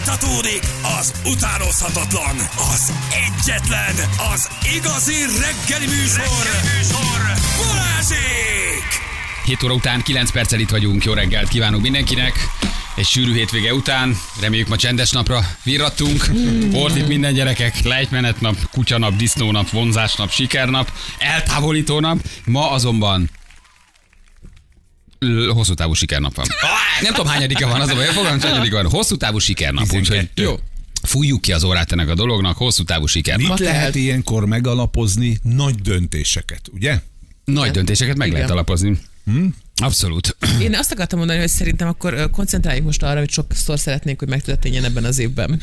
Fújtatódik az utánozhatatlan, az egyetlen, az igazi reggeli műsor, reggeli műsor. Balázsék! 7 óra után 9 perccel itt vagyunk. Jó reggelt kívánunk mindenkinek. Egy sűrű hétvége után, reméljük ma csendes napra virrattunk. Volt itt minden gyerekek, lejtmenetnap, kutyanap, disznónap, vonzásnap, sikernap, eltávolító nap. Ma azonban hosszú távú sikernap van. Nem tudom, hányadika van, az a baj, fogalmam, hányadik van. Hosszú távú sikernap, úgyhogy 12. jó. Fújjuk ki az órát ennek a dolognak, hosszú távú sikernap. Mit lehet ilyenkor megalapozni nagy döntéseket, ugye? Nagy döntéseket meg Igen. lehet alapozni. Abszolút. Én azt akartam mondani, hogy szerintem akkor koncentráljunk most arra, hogy sokszor szeretnénk, hogy megtörténjen ebben az évben.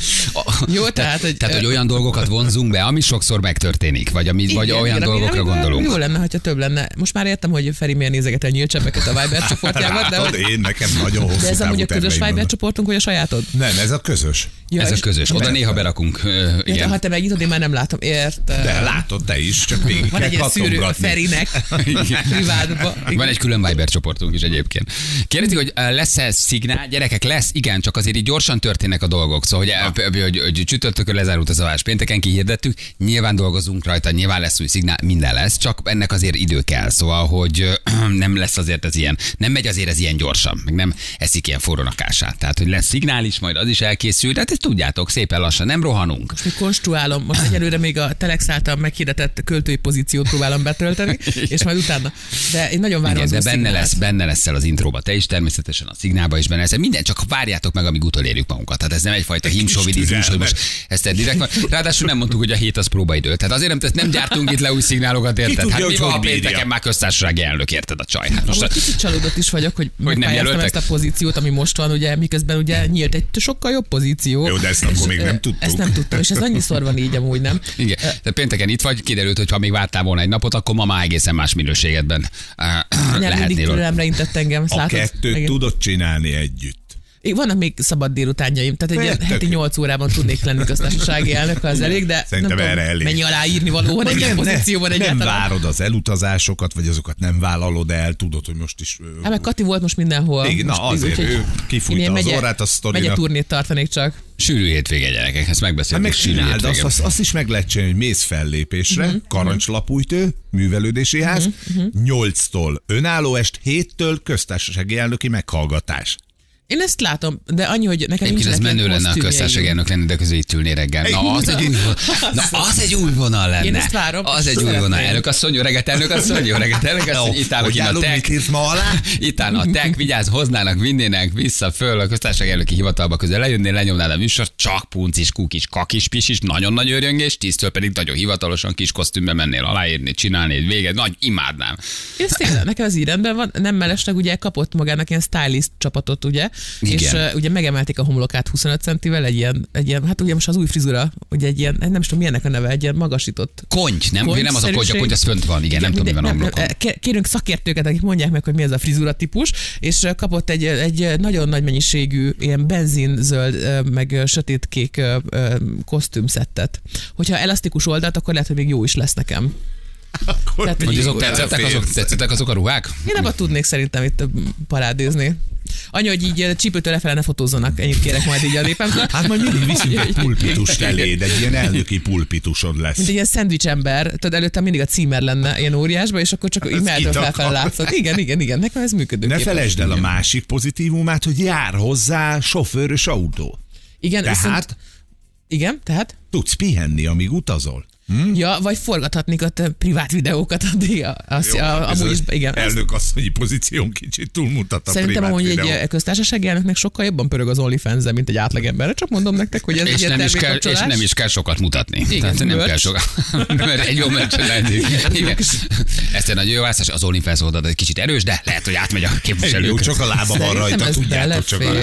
Jó, tehát, hogy... Tehát, hogy olyan dolgokat vonzunk be, ami sokszor megtörténik, vagy, ami, vagy Igen, olyan igen, dolgokra amire gondolunk. Jó lenne, ha több lenne. Most már értem, hogy Feri miért nézeget a nyílcsebbeket a Viber csoportjában, de, Látod, én nekem nagyon hosszú de ez amúgy a közös Viber vannak. csoportunk, vagy a sajátod? Nem, ez a közös. Ja, Ez a közös. Oda néha berakunk. Ja, de Igen. ha te megnyitod, én már nem látom. Értem. De látod te is, csak végig Van egy szűrő a. Ferinek privátba. Van egy külön Viber csoportunk is egyébként. Kérdezik, hogy ö, lesz-e szignál? Gyerekek, lesz, igen, csak azért így gyorsan történnek a dolgok. Szóval, hogy, hogy, hogy, hogy csütörtökön lezárult az avás, pénteken kihirdettük, nyilván dolgozunk rajta, nyilván lesz új szignál, minden lesz, csak ennek azért idő kell. Szóval, hogy ö, nem lesz azért ez ilyen, nem megy azért ez ilyen gyorsan, meg nem eszik ilyen forrónakását. Tehát, hogy lesz szignál is, majd az is elkészül, de hát ezt tudjátok, szépen lassan, nem rohanunk. Most még konstruálom, most egyelőre még a Telex által meghirdetett költői pozíciót próbálom betölteni, és majd utána. De én nagyon várom Igen, de benne lesz, benne leszel az intróba, te is természetesen a szignálba is benne leszel. Minden, csak várjátok meg, amíg utolérjük magunkat. Tehát ez nem egyfajta himsovidizmus, hogy most ezt te direkt van. Ráadásul nem mondtuk, hogy a hét az próbaidő. Tehát azért nem, tehát nem gyártunk itt le új szignálokat, érted? tudja, hát mi van, ha pénteken már köztársasági elnök, érted a csaj? Hát most Most kicsit csalódott is vagyok, hogy, hogy nem jelöltek? ezt a pozíciót, ami most van, ugye, miközben ugye nyílt egy sokkal jobb pozíció. Jó, de ezt akkor És, még nem tudtuk. Ezt nem tudtam, és ez annyiszor van így amúgy, nem? igen, de pénteken itt vagy, kiderült, hogy ha még vártál volna egy napot, akkor ma már egészen más minőségedben lehetnél. Türelemre intett engem, ezt A látod? kettőt Igen. tudod csinálni együtt. Vannak még szabad délutánjaim, tehát egy ilyen heti jó. 8 órában tudnék lenni köztársasági elnök, az elég, de Szerintem nem erre tudom, elég. mennyi aláírni való van egy ilyen pozícióban nem egyáltalán. várod az elutazásokat, vagy azokat nem vállalod el, tudod, hogy most is... Hát meg Kati volt most mindenhol. Igen, na, most, azért ő kifújta az megye- órát a sztorinak. Megye turnét tartanék csak. Sűrű hétvége, gyerekek, ezt Hát megbeszéltük. sűrű megcsináld, azt, hétvége. azt, azt is meg lehet csinálni, hogy mész fellépésre, Mhm, uh-huh. karancslapújtő, művelődési ház, uh-huh. 8-tól önálló est, 7-től köztársasági elnöki meghallgatás. Én ezt látom, de annyi, hogy nekem Egyébként ez menő lenne a köztársasági elnök lenni, de közül itt ülni reggel. Na, az egy új vonal, na, az egy új vonal lenne. Én ezt várom, Az egy új vonal. Elnök asszony, jó reggelt, elnök asszony, jó reggelt, elnök asszony. Itt én a tek. ma alá? Itt áll a tek, vigyázz, hoznának, vinnének vissza föl a köztársaság elnöki hivatalba közel lejönnél, lenyomnád a műsor, csak puncis, kukis, kakis, pisis, nagyon nagy örjöngés, tíztől pedig nagyon hivatalosan kis kosztümbe mennél aláírni, csinálni véget, nagy imádnám. Én ezt tényleg, nekem ez így rendben van. Nem mellesleg ugye kapott magának ilyen stylist csapatot, ugye? Igen. És uh, ugye megemelték a homlokát 25 centivel, egy ilyen, egy ilyen, hát ugye most az új frizura, ugye egy ilyen, nem is tudom milyennek a neve, egy ilyen magasított Konty, nem? Konty nem az a konty, a konty az fönt van, igen, nem tudom, mi van homlokon. ké- Kérünk szakértőket, akik mondják meg, hogy mi ez a frizura típus, és kapott egy, egy nagyon nagy mennyiségű ilyen benzinzöld, meg sötétkék kosztümszettet. Hogyha elasztikus oldalt, akkor lehet, hogy még jó is lesz nekem. Akkor Tehát, Hogy azok tetszettek, azok, tetszettek azok a ruhák? Én abban tudnék szerintem itt parádézni. Anya, hogy így ö, csípőtől lefele ne fotózzanak, ennyit kérek majd így a népemtől. Hát majd mindig viszünk egy pulpitust eléd, egy ilyen elnöki pulpitusod Mint lesz. egy ilyen szendvics ember, tudod, előtte mindig a címer lenne ilyen óriásba, és akkor csak így mellől kitakar. felfele látszott. Igen, igen, igen, nekem ez működő. Ne felejtsd el a másik pozitívumát, hogy jár hozzá sofőrös autó. Igen, Tehát viszont, igen, tehát? tudsz pihenni, amíg utazol. Ja, vagy forgathatnék ott privát videókat addig. a- Az, a, amúgy is, igen. Elnök asszonyi pozíción kicsit túlmutat a Szerintem privát amúgy videó. egy köztársasági elnöknek sokkal jobban pörög az OnlyFans, mint egy átlagember. Csak mondom nektek, hogy ez És egy nem, is kell, és nem is kell sokat mutatni. Igen, Tehát nem merch. kell sokat. Mert egy jó merchandising. Igen. Ezt egy nagyon jó választás, az OnlyFans oldal egy kicsit erős, de lehet, hogy átmegy a Jó, képviselők. csak a lába van rajta, tudjátok csak a...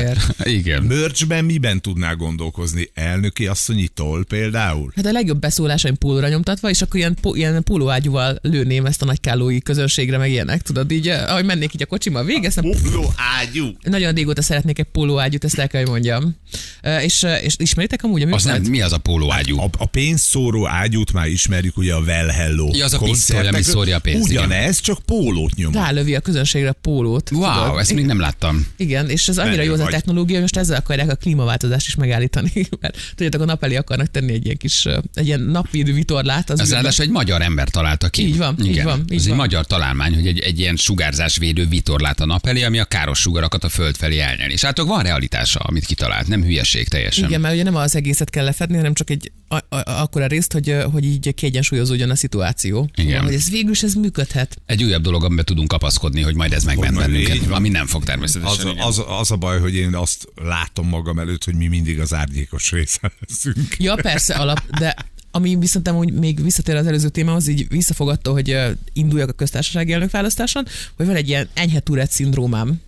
Igen. Mörcsben miben tudnál gondolkozni? Elnöki asszonyi toll például? Hát a legjobb beszólásaim pólóra nyomtatva, és akkor ilyen, ilyen pólóágyúval lőném ezt a nagykálói közönségre, meg ilyenek, tudod, így, eh, ahogy mennék így a kocsimmal végeztem, Póló ágyú. nagyon régóta szeretnék egy pólóágyút, ezt el kell, hogy mondjam. Eh, És, eh, és ismeritek amúgy a Az nem, műfajt? mi az a pólóágyú? A, a pénzszóró ágyút már ismerjük, ugye a Well Hello Ja, az a pisztoly, ami szórja a pénzt. Ugyanez, csak pólót nyom. Rálövi a közönségre a pólót. Wow, tudod? ezt még nem láttam. Igen, és ez annyira jó az a technológia, hogy most ezzel akarják a klímaváltozást is megállítani. Mert tudjátok, a nap elé akarnak tenni egy ilyen kis, egy ilyen napvédő vitorlát. Az űrben. ráadásul egy magyar ember találta ki. Így van, így Igen. van, így Ez egy van. magyar találmány, hogy egy, egy ilyen sugárzásvédő vitorlát a nap elé, ami a káros sugarakat a föld felé elnyeli. És hát van realitása, amit kitalált, nem hülyeség teljesen. Igen, mert ugye nem az egészet kell lefedni, hanem csak egy a, a, akkora részt, hogy, hogy így kiegyensúlyozódjon a szituáció. Igen. Hogy ez végül is ez működhet. Egy újabb dolog, amiben tudunk kapaszkodni, hogy majd ez megment bennünket, így ami nem fog természetesen. Az, az, az a baj, hogy én azt látom magam előtt, hogy mi mindig az árnyékos része leszünk. Ja, persze, alap, de ami viszont amúgy még visszatér az előző témához, így visszafogadta, hogy induljak a köztársasági elnökválasztáson, hogy van egy ilyen enyhe Tourette szindrómám.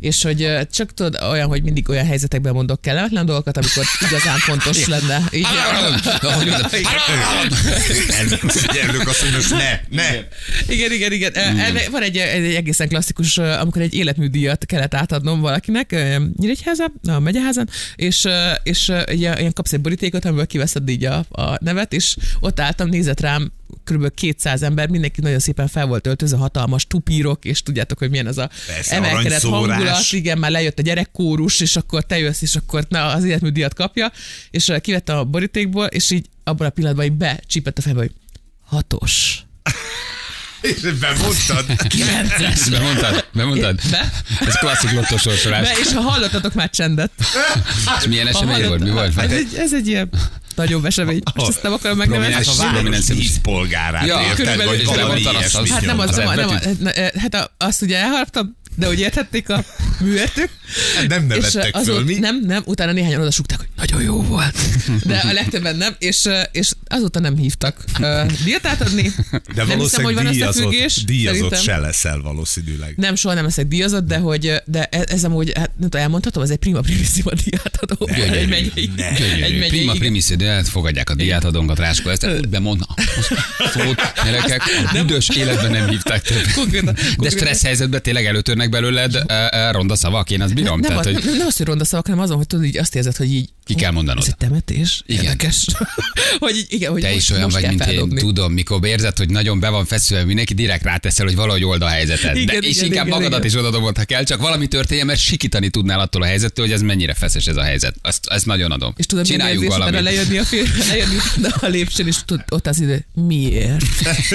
És hogy csak tudod, olyan, hogy mindig olyan helyzetekben mondok kellemetlen dolgokat, amikor igazán fontos lenne. Elnök mondja, hogy ne, ne. Igen, igen, igen. Hmm. Van egy, egy egészen klasszikus, amikor egy életműdíjat kellett átadnom valakinek ö, Nyíregyházan, a megyeházan, és, és ilyen, ilyen kapsz egy borítékot, amiből kiveszed így a, a nevet, és ott álltam, nézett rám kb. 200 ember, mindenki nagyon szépen fel volt öltözve, hatalmas tupírok, és tudjátok, hogy milyen az a Persze, emelkedett hangulat, igen, már lejött a gyerekkórus, és akkor te jössz, és akkor na, az életműdíjat kapja, és kivettem a borítékból, és így abban a pillanatban így becsípett a fejbe, hogy hatos. És bemondtad. Kilences. Bemondtad? Bemondtad? Be? Ez klasszik lottosorsolás. Be, és ha hallottatok már csendet. És milyen esemény volt? Mi volt? Ez egy, ez egy ilyen nagyobb esemény. Most ezt nem akarom megnevezni. Prominens- A város. vízpolgárát Ja, érted, körülbelül vagy is valami az- Hát nem az, nem, nem, hát a- azt ugye elharaptam, de hogy érthették a műértők. Nem nevettek és föl, mi? Nem, nem, utána néhányan oda súgták, hogy nagyon jó volt. De a legtöbben nem, és, és azóta nem hívtak uh, díjat átadni. De nem hiszem, hogy van díjazott, díjazott szerintem. se leszel valószínűleg. Nem, soha nem leszek díjazott, de hogy de e- ez amúgy, hát nem tudom, elmondhatom, ez egy prima primissima díjátadó. Gyönyörű. Egy megyei. Ne. Egy megyei. Prima primis, de hát fogadják a diátadónkat, Ráskó, ezt úgy bemond. Szót, gyerekek, a büdös életben nem hívták többet. De stressz helyzetben tényleg előtörnek belőled uh, uh, ronda szavak, én azt bírom. Nem, Tehát, az, hogy nem, nem az, hogy ronda szavak, hanem azon, hogy tudod, így azt érzed, hogy így Ki kell mondanod. Ez egy temetés? Igen. Érdekes. hogy igen, hogy te most, is olyan most vagy, mint feldobni. én, tudom, mikor érzed, hogy nagyon be van feszülve mindenki, direkt ráteszel, hogy valahogy old a helyzetet. De, Igen, és igen, inkább igen, magadat igen. is oda dobod, ha kell, csak valami történjen, mert sikítani tudnál attól a helyzettől, hogy ez mennyire feszes ez a helyzet. Azt, ezt nagyon adom. És tudod, milyen Csináljunk érzés utána valamit. lejönni a, fél, lejönni a lépcsőn, és tudod, ott az idő, miért?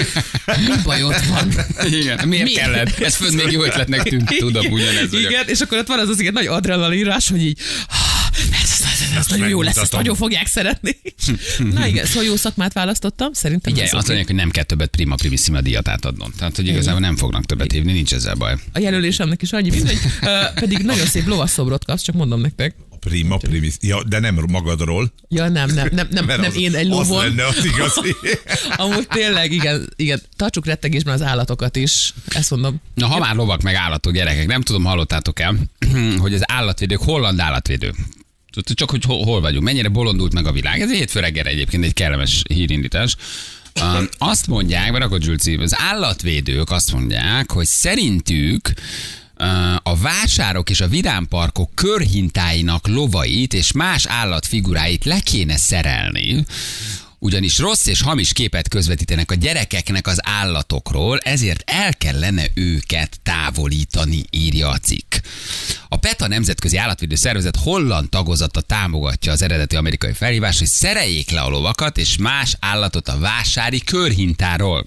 Mi bajod van? Igen, miért Mi? kellett? Ez fönn még jó ötletnek tűnt. Tudom, ugyanez vagyok. Igen, és akkor ott van az az igen nagy adrenalinrás, hogy így, "Ah, ez, ez, nagyon jó lesz, ezt nagyon fogják szeretni. Na igen, szóval jó szakmát választottam, szerintem ez azt mondják, hogy nem kell többet prima primissima díjat átadnom. Tehát, hogy igazából nem fognak többet hívni, nincs ezzel baj. A jelölésemnek is annyi mindegy, Ö, pedig nagyon szép lovasszobrot kapsz, csak mondom nektek. Prima primis. Ja, de nem magadról. Ja, nem, nem, nem, nem, mert nem az, én egy Az lovon. lenne az igazi. Amúgy tényleg, igen, igen, tartsuk rettegésben az állatokat is, ezt mondom. Na, ha már lovak meg állatok, gyerekek, nem tudom, hallottátok el, hogy az állatvédők, holland állatvédők, Tudod, csak hogy hol, vagyunk, mennyire bolondult meg a világ. Ez egy hétfő reggel egyébként egy kellemes hírindítás. Um, azt mondják, mert akkor Zsülci, az állatvédők azt mondják, hogy szerintük uh, a vásárok és a vidámparkok körhintáinak lovait és más állatfiguráit le kéne szerelni, ugyanis rossz és hamis képet közvetítenek a gyerekeknek az állatokról, ezért el kellene őket távolítani, írja a cikk. A PETA Nemzetközi Állatvédő Szervezet holland tagozata támogatja az eredeti amerikai felhívást, hogy szereljék le a lovakat és más állatot a vásári körhintáról.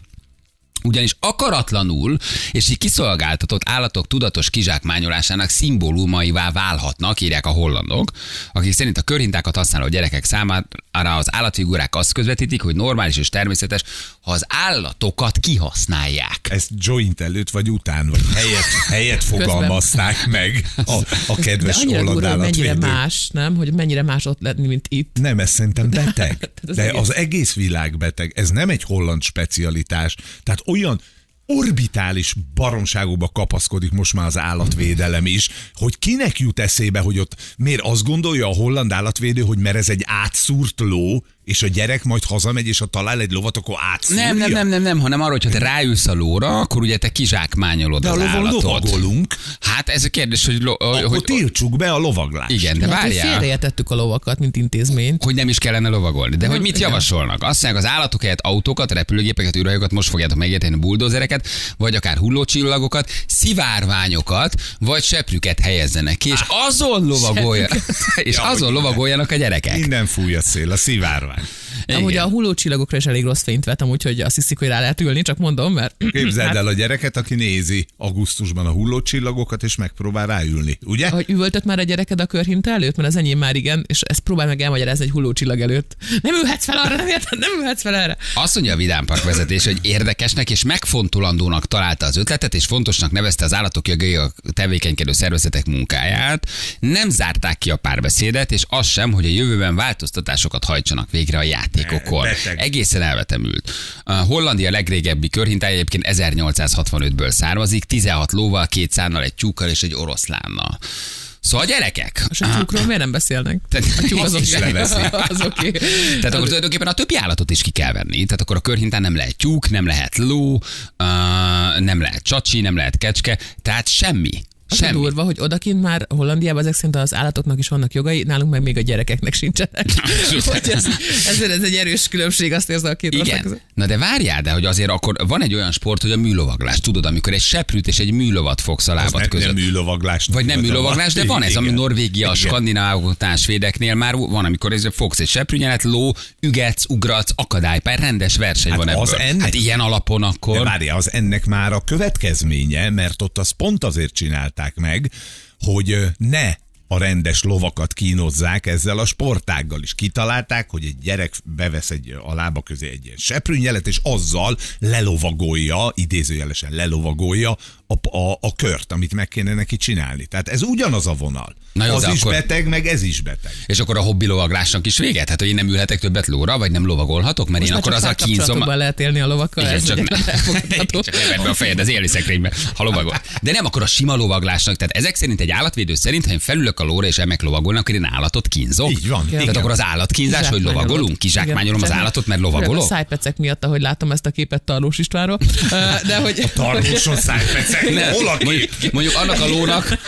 Ugyanis akaratlanul és így kiszolgáltatott állatok tudatos kizsákmányolásának szimbólumaivá válhatnak, írják a hollandok, akik szerint a körhintákat használó gyerekek számára az állatfigurák azt közvetítik, hogy normális és természetes, ha az állatokat kihasználják. Ezt joint előtt vagy után, vagy helyet, helyet fogalmazták meg a, a De kedves annyira holland durva, mennyire más, nem? Hogy mennyire más ott lenni, mint itt. Nem, ez szerintem beteg. De az egész világ beteg. Ez nem egy holland specialitás. Tehát olyan orbitális baromságokba kapaszkodik most már az állatvédelem is, hogy kinek jut eszébe, hogy ott miért azt gondolja a holland állatvédő, hogy mert ez egy átszúrt ló, és a gyerek majd hazamegy, és ha talál egy lovat, akkor átszúrja? Nem, nem, nem, nem, nem, hanem arról, hogy ha te ráülsz a lóra, akkor ugye te kizsákmányolod De a az lovon állatot. lovagolunk, Hát ez a kérdés, hogy, lo, akkor hogy tiltsuk be a lovaglást. igen, de Hát, hogy várjál. félreértettük a lovakat, mint intézményt. hogy nem is kellene lovagolni. De hogy mit igen. javasolnak? Azt mondják, az állatok helyett autókat, repülőgépeket, űrhajókat, most fogjátok megérteni buldózereket, vagy akár hullócsillagokat, szivárványokat, vagy seprüket helyezzenek ki, és azon lovagolja, és azon lovagoljanak a gyerekek. Innen fúj a szél, a szivárvány. time. Amúgy Igen. a hullócsillagokra is elég rossz fényt vettem, úgyhogy azt hiszik, hogy rá lehet ülni, csak mondom, mert... Képzeld el a gyereket, aki nézi augusztusban a hullócsillagokat, és megpróbál ráülni, ugye? Hogy üvöltött már a gyereked a körhinta előtt? Mert az enyém már igen, és ezt próbál meg elmagyarázni egy hullócsillag előtt. Nem ülhetsz fel arra, nem érted, nem ülhetsz fel erre. Azt mondja a Vidám Park vezetés, hogy érdekesnek és megfontolandónak találta az ötletet, és fontosnak nevezte az állatok jogai a tevékenykedő szervezetek munkáját. Nem zárták ki a párbeszédet, és az sem, hogy a jövőben változtatásokat hajtsanak végre a játékokon. Beteg. Egészen elvetemült. A Hollandia legrégebbi körhintája egyébként 1865-ből származik, 16 lóval, két szánnal, egy tyúkkal és egy oroszlánnal. Szóval gyerekek, És a tyúkról miért nem beszélnek? Tehát A tyúk az azt is. Az oké. Tehát akkor tulajdonképpen a többi állatot is ki kell venni. Tehát akkor a körhintán nem lehet tyúk, nem lehet ló, uh, nem lehet csacsi, nem lehet kecske, tehát semmi. Az Semmi. durva, hogy odakint már Hollandiában ezek szerint az állatoknak is vannak jogai, nálunk meg még a gyerekeknek sincsenek. hogy ez, ez, ez, egy erős különbség, azt érzem a két között. Igen. Na de várjál, de hogy azért akkor van egy olyan sport, hogy a műlovaglás. Tudod, amikor egy seprűt és egy műlovat fogsz a Az lábad nem, között. nem műlovaglás. vagy nem műlovaglás, de van ez, ami. Norvégia, a Igen. skandináv, svédeknél már van, amikor ez fogsz egy seprűnyelet, ló, ügetsz, ugratsz, akadálypár, rendes verseny Hát van ebből. az ennek- Hát ilyen alapon De akkor. várja, az ennek már a következménye, mert ott azt pont azért csinálták meg, hogy ne a rendes lovakat kínozzák ezzel a sportággal is. Kitalálták, hogy egy gyerek bevesz egy, a lába közé egy ilyen seprűnyelet, és azzal lelovagolja, idézőjelesen lelovagolja a, a, a kört, amit meg kéne neki csinálni. Tehát ez ugyanaz a vonal. Na jó, az is akkor- beteg, meg ez is beteg. És akkor a hobbi lovaglásnak is véget? Hát, hogy én nem ülhetek többet lóra, vagy nem lovagolhatok, mert Most én akkor csak azzal kínzom. lehet élni a lovakkal, Igen, ez csak, egyetlen ne, csak be a fejed az élni szekrénybe, ha lovagol. De nem akkor a sima lovaglásnak. Tehát ezek szerint egy állatvédő szerint, ha én felülök a lóra és emek lovagolnak, akkor én állatot kínzok. Így van. Tehát Igen. akkor az állatkínzás, hogy lovagolunk, kizsákmányolom az állatot, mert lovagolok. A szájpecek miatt, ahogy látom ezt a képet Tarlós Istvánról. De hogy... Tartóson szájpecek, Nem. hol a kép? Mondjuk, mondjuk annak a lónak,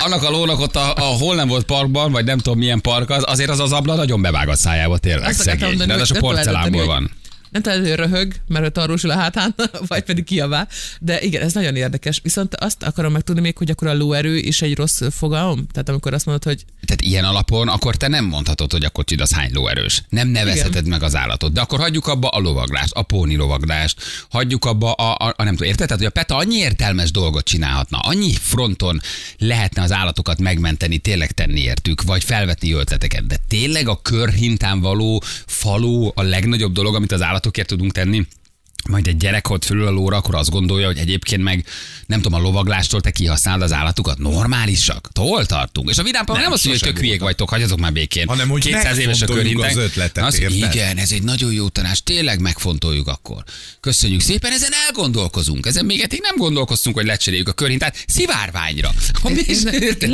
annak a lónak ott, a, ahol nem volt parkban, vagy nem tudom milyen park az, azért az az abla nagyon bevág a szájába, tényleg Azt akartam szegény. mondani, De az hogy a porcelánból van. Nem talán, hogy röhög, mert hogy tartósul a hátán, vagy pedig kiabál. De igen, ez nagyon érdekes. Viszont azt akarom megtudni még, hogy akkor a lóerő is egy rossz fogalom? Tehát amikor azt mondod, hogy Tehát ilyen alapon akkor te nem mondhatod, hogy a kocsid az hány lóerős. Nem nevezheted meg az állatot. De akkor hagyjuk abba a lovaglást, a póni lovaglást, hagyjuk abba a, a, a nem tudom, érted? Tehát, hogy a PETA annyi értelmes dolgot csinálhatna, annyi fronton lehetne az állatokat megmenteni, tényleg tenni értük, vagy felvetni ötleteket. De tényleg a körhintán való faló a legnagyobb dolog, amit az állatokért tudunk tenni? Majd egy gyerek ott fölül a lóra, akkor azt gondolja, hogy egyébként meg nem tudom, a lovaglástól te kihasználod az állatukat. Normálisak. Hol tartunk? És a vidámpan nem, Nem, azt mondja, hogy tök hülyék vagytok, hagyjatok már békén. Hanem, hogy 200 éves a körhintek. az ötletet, Az, érted? igen, ez egy nagyon jó tanács. Tényleg megfontoljuk akkor. Köszönjük szépen, ezen elgondolkozunk. Ezen még eddig nem gondolkoztunk, hogy lecseréljük a körhintát szivárványra.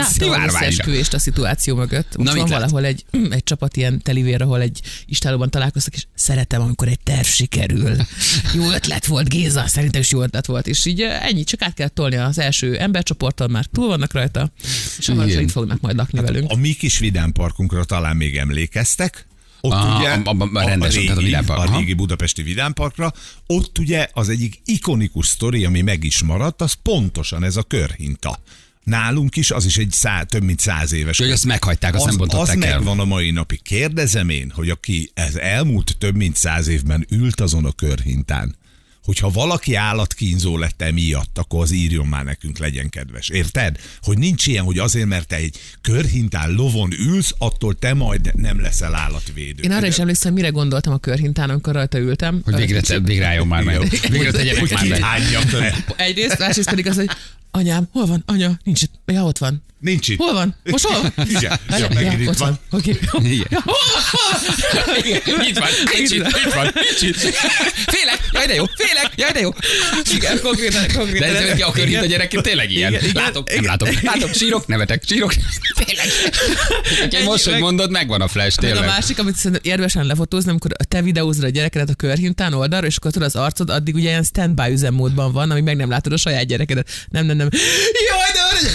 Szivárványra. a szituáció mögött. Most Na, van valahol egy, egy csapat ilyen telivér, ahol egy istálóban találkoztak, és szeretem, amikor egy terv sikerül. Jó ötlet volt, Géza, szerintem is jó ötlet volt. És így eh, ennyi, csak át kell tolni az első embercsoporttal, már túl vannak rajta, és hamarosan itt fognak majd lakni velünk. A mi kis vidámparkunkra talán még emlékeztek. Ott Aha, ugye a- a- a rendes, a, tehát a régi, vidámpark, a régi budapesti vidámparkra, ott ugye az egyik ikonikus sztori, ami meg is maradt, az pontosan ez a körhinta. Nálunk is, az is egy szá, több mint száz éves. Hogy azt meghagyták, azt az, nem az bontották el. megvan a mai napig. Kérdezem én, hogy aki ez elmúlt több mint száz évben ült azon a körhintán, hogyha valaki állatkínzó lett emiatt, akkor az írjon már nekünk, legyen kedves. Érted? Hogy nincs ilyen, hogy azért, mert te egy körhintán lovon ülsz, attól te majd nem leszel állatvédő. Én arra is emlékszem, mire gondoltam a körhintán, amikor rajta ültem. Hogy végre, te, végre álljon már meg. Végre tegyenek hogy már meg. le. Egyrészt, másrészt pedig az, hogy anyám, hol van? Anya, nincs itt. Ja, ott van. Nincs itt. Hol van? Most hol van? Igen, ja, Ja, megint itt ott van. Oké. Igen. Ja, van? Itt van, nincs itt, itt van, nincs itt. Félek, jaj de jó, félek, jaj de jó. Igen, konkrétan, konkrétan. De ez a körhint a gyerek tényleg ilyen. Igen, igen, Látok, nem igen. látok. Látok, sírok, nevetek, sírok. Tényleg. Egy most, hogy mondod, megvan a flash, Meg a tényleg. másik, amit szerintem érvesen lefotózni, amikor te videózod a gyerekedet a körhintán oldalra, és akkor tudod, az arcod addig ugye ilyen standby üzemmódban van, ami meg nem látod a saját gyerekedet. Nem, nem, nem. Jaj, de.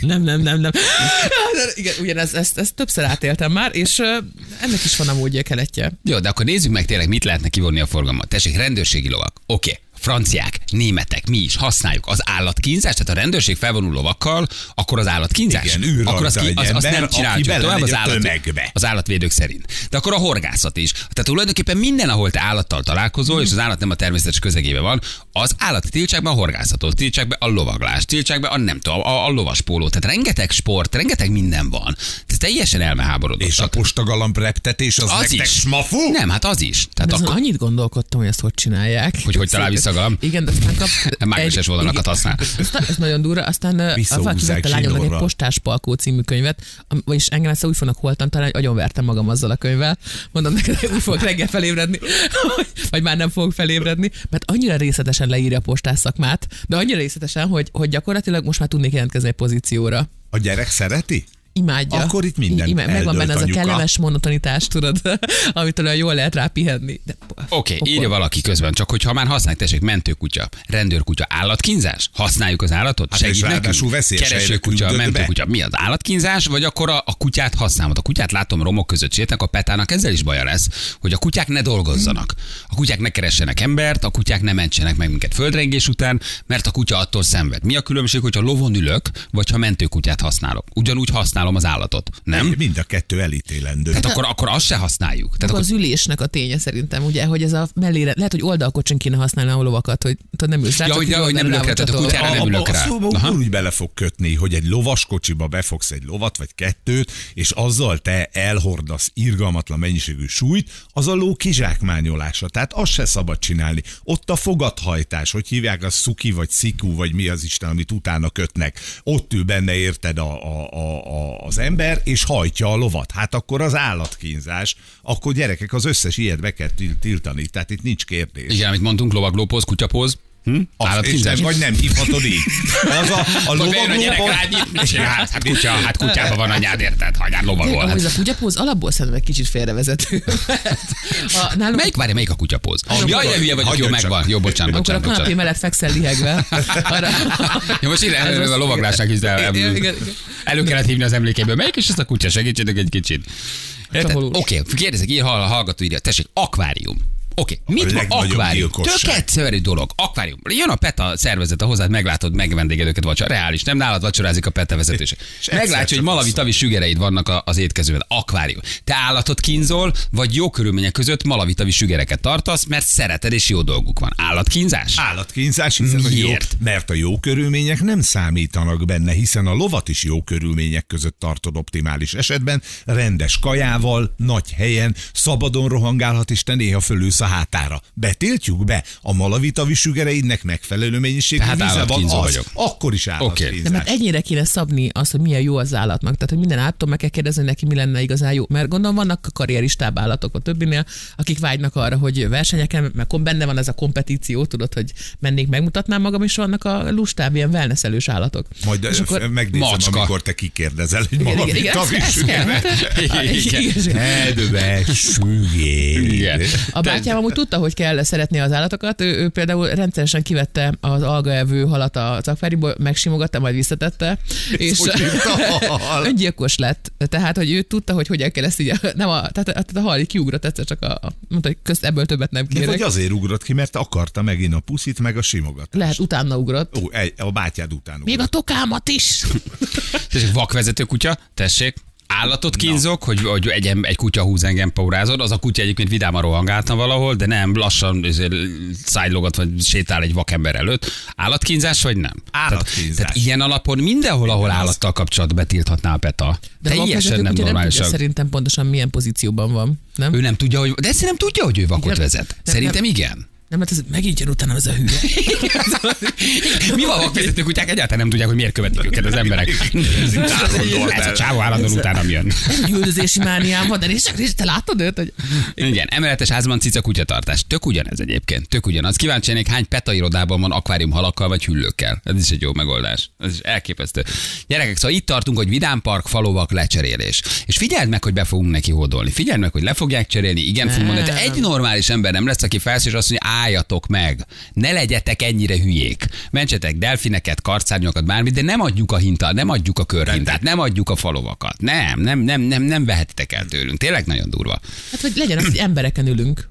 Nem, nem, nem, nem. Igen, ugyanez, ezt, ezt többször átéltem már, és ennek is van amúgy keletje. Jó, de akkor nézzük meg tényleg, mit lehetne kivonni a forgalmat. Tessék, rendőrségi lovak. Oké. Okay. Franciák, németek, mi is használjuk az állatkínzás, tehát a rendőrség felvonul lovakkal, akkor az állatkínzás. Igen, űr akkor az, ki, az, az ember, nem csináljuk tovább az, állat, tömegbe. az állatvédők szerint. De akkor a horgászat is. Tehát tulajdonképpen minden, ahol te állattal találkozol, és az állat nem a természetes közegében van, az állat tiltsák be a horgászatot, tiltsák be a lovaglást, tiltsák be a nem tudom, a, a lovaspólót. Tehát rengeteg sport, rengeteg minden van. Ez teljesen elmeháborodott. És a postagalamb reptetés az, az nektek is. smafu? Nem, hát az is. Tehát De akkor, annyit gondolkodtam, hogy ezt hogy csinálják. Hogy hogy talál vissza galamb? Igen, de aztán kap... Mágneses vonalakat használ. Ez, ez nagyon durva. Aztán Visszahúzzák a lányomnak egy postás palkó című könyvet, vagyis engem ezt úgy fognak holtan talán, hogy agyonvertem magam azzal a könyvvel. Mondom neked, hogy úgy fogok reggel felébredni, vagy már nem fogok felébredni, mert annyira részletesen leírja a postás szakmát, de annyira részletesen, hogy, hogy gyakorlatilag most már tudnék jelentkezni egy pozícióra. A gyerek szereti? Imádja. Akkor itt minden I- Megvan benne ez a kellemes monotonitás, tudod, amit olyan jól lehet rá pihenni. Oké, okay, írja valaki közben, csak hogyha már használják, tessék, mentőkutya, rendőrkutya, állatkínzás? Használjuk az állatot? Hát Segít ráadásul nekünk? Keresőkutya, mentőkutya. Mi az állatkínzás, vagy akkor a, a kutyát használod? A kutyát látom romok között sétnek, a petának ezzel is baja lesz, hogy a kutyák ne dolgozzanak. A kutyák ne keressenek embert, a kutyák ne mentsenek meg minket földrengés után, mert a kutya attól szenved. Mi a különbség, hogyha lovon ülök, vagy ha mentőkutyát használok? Ugyanúgy használom az állatot, nem? Mind a kettő elítélendő. Tehát akkor, akkor azt se használjuk. Tehát Akkor az ülésnek a ténye szerintem, ugye, hogy ez a mellére, lehet, hogy oldalkocsin kéne használni a lovakat, hogy tudod, nem ülsz rá, Ja, csak hogy- így hogy nem ülök rá, tehát a kutyára nem ülök rá. A úgy bele fog kötni, hogy egy lovaskocsiba befogsz egy lovat vagy kettőt, és azzal te elhordasz irgalmatlan mennyiségű súlyt, az a ló kizsákmányolása. Tehát azt se szabad csinálni. Ott a fogathajtás, hogy hívják a szuki vagy sziku, vagy mi az Isten, amit utána kötnek. Ott ül benne érted a, a, a, a, az ember, és hajtja a lovat. Hát akkor az állatkínzás, akkor gyerekek az összes ilyet be kell til- tiltani. Tehát itt nincs kérdés. Igen, amit mondtunk, lovaglópóz, kutyapóz. Hm? Az, és nem, vagy nem hívhatod így. Az a, a bejön a gyerek rád, hát, hát, kutya, hát kutyában van anyád, érted? Hagyjál lovagol. amúgy ez Hát. a kutyapóz alapból szerintem egy kicsit félrevezető. a, nálunk, Melyik, várj, melyik a kutyapóz? Amikor- Jaj, de hülye vagyok, jó, megvan. Jó, bocsánat, amikor a bocsánat, kanapé bocsánat. mellett fekszel lihegve. Arra, Ja, most ide elő a lovaglásnak is, de elő kellett hívni az emlékéből. Melyik is ez a kutya? Segítsetek egy kicsit. Oké, kérdezek, ír, hall, hallgató írja. Tessék, akvárium. Oké, mit van akvárium? Tök egyszerű dolog. Akvárium. Jön a PETA szervezete hozzád, meglátod, megvendéged őket vacsora. Reális, nem nálad vacsorázik a PETA egyszer Meglátja, hogy malavi tavi sügereid vannak a- az étkezőben. Akvárium. Te állatot kínzol, vagy jó körülmények között malavi tavi sügereket tartasz, mert szereted és jó dolguk van. Állatkínzás? Állatkínzás, hiszen a jó, Miért? mert a jó körülmények nem számítanak benne, hiszen a lovat is jó körülmények között tartod optimális esetben, rendes kajával, nagy helyen, szabadon rohangálhat, és te néha fölülsz a hátára. Betiltjuk be, a malavitavi sügereidnek megfelelő mennyiségű Tehát vize van, az, vagyok. akkor is állatkínzás. De mert ennyire kéne szabni azt, hogy milyen jó az állatnak. Tehát, hogy minden állattól meg kell kérdezni, hogy neki mi lenne igazán jó. Mert gondolom vannak karrieristább állatok a többinél, akik vágynak arra, hogy versenyeken, mert benne van ez a kompetíció, tudod, hogy mennék, megmutatnám magam, és vannak a lustább, ilyen wellnesselős állatok. Majd és akkor, megnézem, Macska. amikor te kikérdezel egy igen, igen, igen, malavitavi ezt, ezt kell. sügeret. Igen. Nedves sügér. Igen. A bátyám amúgy tudta, hogy kell szeretni az állatokat. Ő, ő például rendszeresen kivette az algaevő halat a akváriumból, megsimogatta, majd visszatette. És a hal? öngyilkos lett. Tehát, hogy ő tudta, hogy hogyan kell ezt így, nem a, tehát, tehát a hal kiugrott egyszer, csak a, a mondta, hogy közt ebből többet nem De kérek. vagy azért ugrott ki, mert akarta megint a puszit, meg a simogatást. Lehet, utána ugrott. Ó, egy- a bátyád után Még a ugrott. tokámat is. Tessék, vakvezető kutya, tessék. Állatot kínzok, hogy, hogy egy, egy kutya húz engem paurázod, az a kutya egyébként vidáman rohangálna valahol, de nem, lassan szájlogat, vagy sétál egy vakember előtt. Állatkínzás, vagy nem? Állatkínzás. Tehát, tehát ilyen alapon mindenhol, ahol állattal kapcsolatban betilthatná a PETA. De Teljesen nem kutya nem normális. tudja szerintem pontosan milyen pozícióban van. Nem? Ő nem tudja, hogy, de ezt nem tudja, hogy ő vakot Igen. vezet. Nem, Szerintem nem. igen. Nem, mert ez megint jön utána ez a hülye. Mi van, a vezető kutyák egyáltalán nem tudják, hogy miért követik őket az emberek. Ez a csávó állandóan utánam jön. Üldözési mániám van, de és, és te láttad őt, hogy Igen, emeletes házban cica kutyatartás. Tök ugyanez egyébként, tök ugyanaz. Kíváncsi lennék, hány peta irodában van akvárium halakkal vagy hüllőkkel. Ez is egy jó megoldás. Ez is elképesztő. Gyerekek, szóval itt tartunk, hogy vidámpark, falovak, lecserélés. És figyeld meg, hogy be fogunk neki hódolni. Figyeld meg, hogy le fogják cserélni, igen, fogunk mondani. Egy normális ember nem lesz, aki felsz és azt mondja, álljatok meg. Ne legyetek ennyire hülyék. Mentsetek delfineket, karcárnyokat, bármit, de nem adjuk a hintát, nem adjuk a körhintát, nem adjuk a falovakat. Nem, nem, nem, nem, nem vehetitek el tőlünk. Tényleg nagyon durva. hát hogy legyen az, hogy embereken ülünk.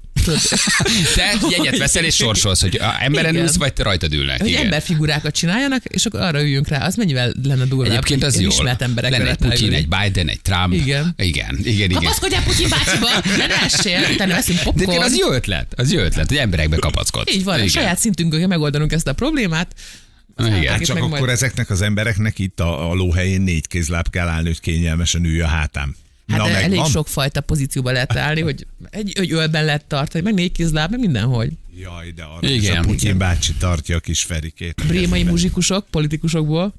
Te jegyet veszel és sorsolsz, hogy emberen Igen. ülsz, vagy te rajtad ülnek. hogy Igen. emberfigurákat csináljanak, és akkor arra üljünk rá. Az mennyivel lenne durvább? Egyébként az hogy jó. Ismert emberek Lenne egy Putin, egy Biden, egy Trump. Igen. Igen, igen, igen. Kapaszkodjál Putyin bácsiba, ne nessél, utána veszünk De popcorn. az jó ötlet, az jó ötlet, hogy emberekbe kapaszkodsz. Így van, Igen. saját szintünkön kell megoldanunk ezt a problémát. Igen. Hát csak akkor majd- ezeknek az embereknek itt a, a lóhelyén négy kézláb kell állni, hogy kényelmesen ülj a hátám. Hát Na, elég megvan? sokfajta pozícióba lehet állni, hogy egy, egy ölben lehet tartani, meg négy kézláb, meg mindenhogy. Jaj, de arra Igen. is a Putyin Igen. bácsi tartja a kis Ferikét. Brémai muzsikusok, politikusokból.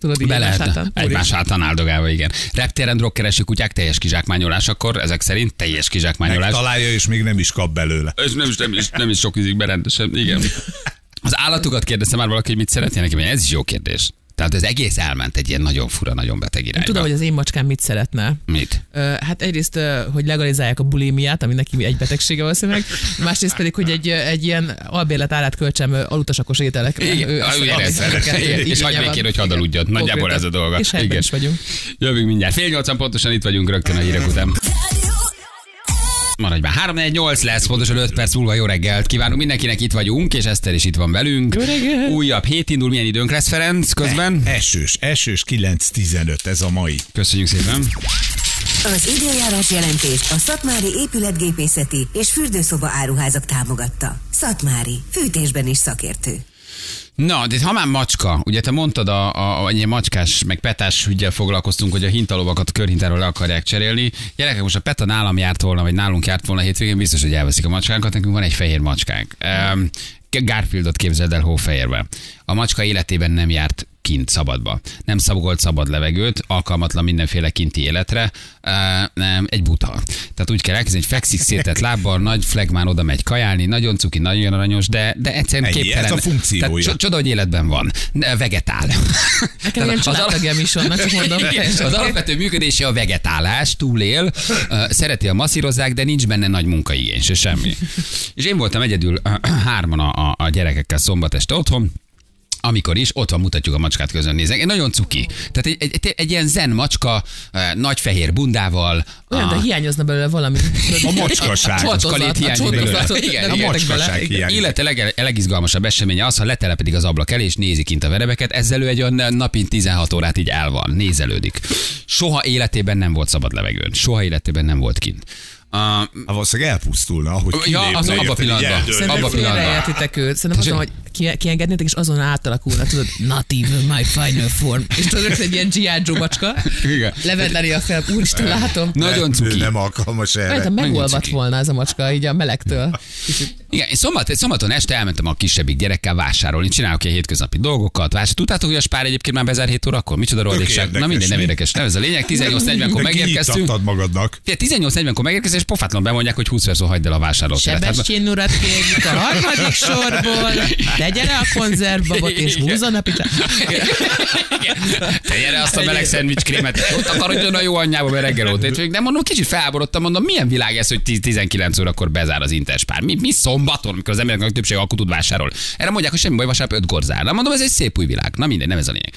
Tudod, Be lehetne. hátán. Egymás hátán áldogálva, igen. Reptéren drogkereső kutyák teljes kizsákmányolás, akkor ezek szerint teljes kizsákmányolás. Találja, és még nem is kap belőle. Ez nem is, nem is, nem is sok ízik be rendesen, igen. Az állatokat kérdezte már valaki, hogy mit szeretnének, ez is jó kérdés. Tehát az egész elment egy ilyen nagyon fura, nagyon beteg irányba. tudom, hogy az én macskám mit szeretne. Mit? Hát egyrészt, hogy legalizálják a bulimiát, ami neki egy betegsége valószínűleg, másrészt pedig, hogy egy, egy ilyen albérlet árát költsem alutasakos ételekre. Igen, Ő Igen, igen, és hagyd békén, hogy hadd aludjon. Nagyjából ez a dolga. És Igen. is vagyunk. Jövünk mindjárt. Fél nyolcan pontosan itt vagyunk rögtön a hírek után. Maradj már. 3 4 8 lesz, pontosan 5 perc múlva jó reggelt. Kívánunk mindenkinek, itt vagyunk, és Eszter is itt van velünk. Újabb hét indul, milyen időnk lesz, Ferenc, közben? Esős, esős 9-15, ez a mai. Köszönjük szépen. Az időjárás jelentést a Szatmári épületgépészeti és fürdőszoba áruházak támogatta. Szatmári, fűtésben is szakértő. Na, de ha már macska, ugye te mondtad, a, a, a ilyen macskás, meg petás ügyel foglalkoztunk, hogy a hintalovakat körhintáról le akarják cserélni. Gyerekek, most a peta nálam járt volna, vagy nálunk járt volna a hétvégén, biztos, hogy elveszik a macskánkat. Nekünk van egy fehér macskánk. Um, Garfieldot képzeld el hófehérbe. A macska életében nem járt kint szabadba. Nem szabolt szabad levegőt, alkalmatlan mindenféle kinti életre, uh, nem, egy buta. Tehát úgy kell elkezdeni, hogy fekszik szétett lábbal, nagy flagmán oda megy kajálni, nagyon cuki, nagyon aranyos, de, de egyszerűen Ennyi, képtelen. ez a funkciója. Tehát cso- csoda, hogy életben van. Vegetál. Nekem ilyen családtagjaim is vannak, csak mondom. Az alapvető működése a vegetálás, túlél, szereti a masszírozzák, de nincs benne nagy munkaigény, se semmi. És én voltam egyedül ö, hárman a, a, a gyerekekkel szombat este otthon, amikor is, ott van, mutatjuk a macskát közön nézek. Egy Nagyon cuki. Tehát egy, egy, egy, egy ilyen zen macska, ö, nagy fehér bundával. Olyan, de a- hiányozna belőle valami. A macskaság. A a hiányzik belőle. Igen, bele. Macskaság hiányzik. Élete leg, legizgalmasabb eseménye az, ha letelepedik az ablak elé, és nézi kint a verebeket, ezzel ő egy olyan napi 16 órát így el van, nézelődik. Soha életében nem volt szabad levegőn. Soha életében nem volt kint. Uh, Hát valószínűleg elpusztulna, ahogy Ja, az abba így pillanatban. Abba a pillanatban. őt. Szerintem azt mondom, hogy ki, kiengednétek, és azon átalakulna, tudod, not even my final form. És tudod, egy ilyen G.I. Joe macska. Levedleni a fel, úristen, látom. nagyon cuki. nem alkalmas erre. Rajta megolvadt volna ez a macska, így a melegtől. Igen, én szombat, szombaton este elmentem a kisebbik gyerekkel vásárolni, csinálok ilyen hétköznapi dolgokat. Vásár. Tudtátok, hogy a spár egyébként már bezár 7 órakor? Micsoda rohadékság? Na mindegy, nem érdekes. Nem ez a lényeg. 18.40-kor De megérkeztünk. magadnak. Figyelj, 18.40-kor megérkezés, és pofátlan bemondják, hogy 20 perc hagyd el a vásárlóteret. Hát, Sebestyén urat kérjük a harmadik sorból, tegye le a konzervbabot, és húzzon a picsát. Te gyere azt a meleg szendvics krémet, ott akarodjon a jó anyjába, mert reggel ott. De mondom, kicsit felháborodtam, mondom, milyen világ ez, hogy 10 19 órakor bezár az interspár. Mi, mi szombaton, amikor az embereknek többség akkor tud vásárol. Erre mondják, hogy semmi baj, vasárnap 5 gorzár. Na mondom, ez egy szép új világ. Na mindegy, nem ez a lényeg.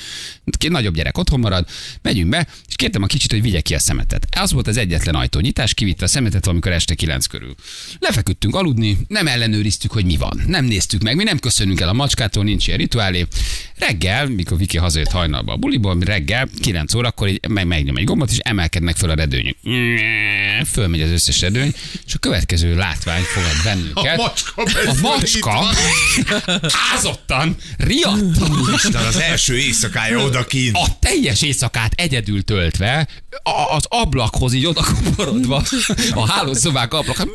Két nagyobb gyerek otthon marad, megyünk be, és kértem a kicsit, hogy vigye ki a szemetet. Az volt az egyetlen ajtónyitás, kivitte a szemetet valamikor este 9 körül. Lefeküdtünk aludni, nem ellenőriztük, hogy mi van. Nem néztük meg, mi nem köszönünk el a macskától, nincs ilyen rituálé. Reggel, mikor Viki hazajött hajnalba a buliból, reggel 9 órakor így meg, megnyom egy gombot, és emelkednek föl a redőnyök. Fölmegy az összes redőny, és a következő látvány fogad bennünket. A macska a macska ázottan, riadtan, Isten, az első éjszakája odakint. a teljes éjszakát egyedül töltve, az ablakhoz így oda komorodva, a hálószobák ablak,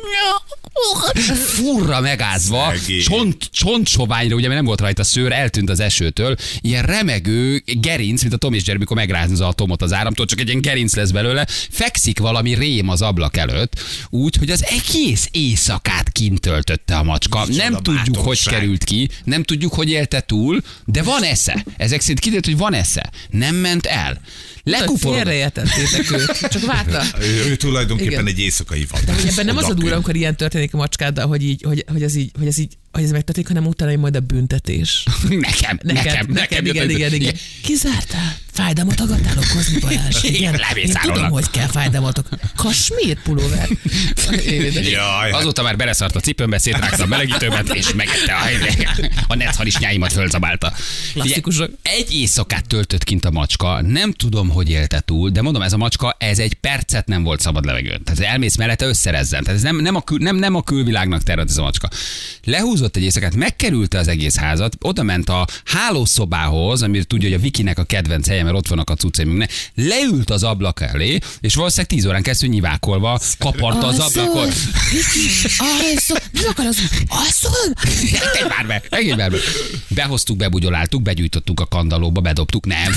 furra megázva, Szegény. csont, csontsoványra, ugye nem volt rajta szőr, eltűnt az esőtől, ilyen remegő gerinc, mint a Tom és Jerry, mikor megrázni az atomot az áramtól, csak egy ilyen gerinc lesz belőle, fekszik valami rém az ablak előtt, úgy, hogy az egész éjszakát kint töltötte a macska. Micsoda nem tudjuk, hogy bátorság. került ki, nem tudjuk, hogy élte túl, de van esze. Ezek szerint kiderült, hogy van esze. Nem ment el. Lekuporodott. Félreértettétek őt. Csak várta. Ő, ő tulajdonképpen Igen. egy éjszakai vad. De hogy ebben nem az a durva, amikor ilyen történik a macskáddal, hogy, így, hogy, hogy, ez így, hogy ez így hogy ez megtörténik, hanem utána jön majd a büntetés. Nekem, Neked, nekem, neked, nekem. igen, igen, igen. Kizártál? Fájdalmat akartál okozni, Balázs? Igen, Igen, én tudom, hogy kell fájdalmat okozni. Kasmír pulóver. Jaj, Azóta már beleszart a cipőmbe, szétrágta a melegítőmet, és megette a, a netharisnyáimat fölzabálta. Klasszikusok. Egy éjszakát töltött kint a macska, nem tudom, hogy élte túl, de mondom, ez a macska, ez egy percet nem volt szabad levegőn. Tehát elmész mellette, összerezzen. Tehát ez nem, nem, a, kül, nem, nem a külvilágnak terült ez a macska. Lehúzott egy éjszakát, megkerülte az egész házat, oda ment a hálószobához, amit tudja, hogy a Vikinek a kedvenc helye, mert ott vannak a cuccaim, leült az ablak elé, és valószínűleg tíz órán keresztül nyivákolva kaparta az ablakot. Alszol, nem akar az, alszol? Engedj már be, engedj már be. Behoztuk, bebugyoláltuk, begyújtottuk a kandalóba, bedobtuk, nem.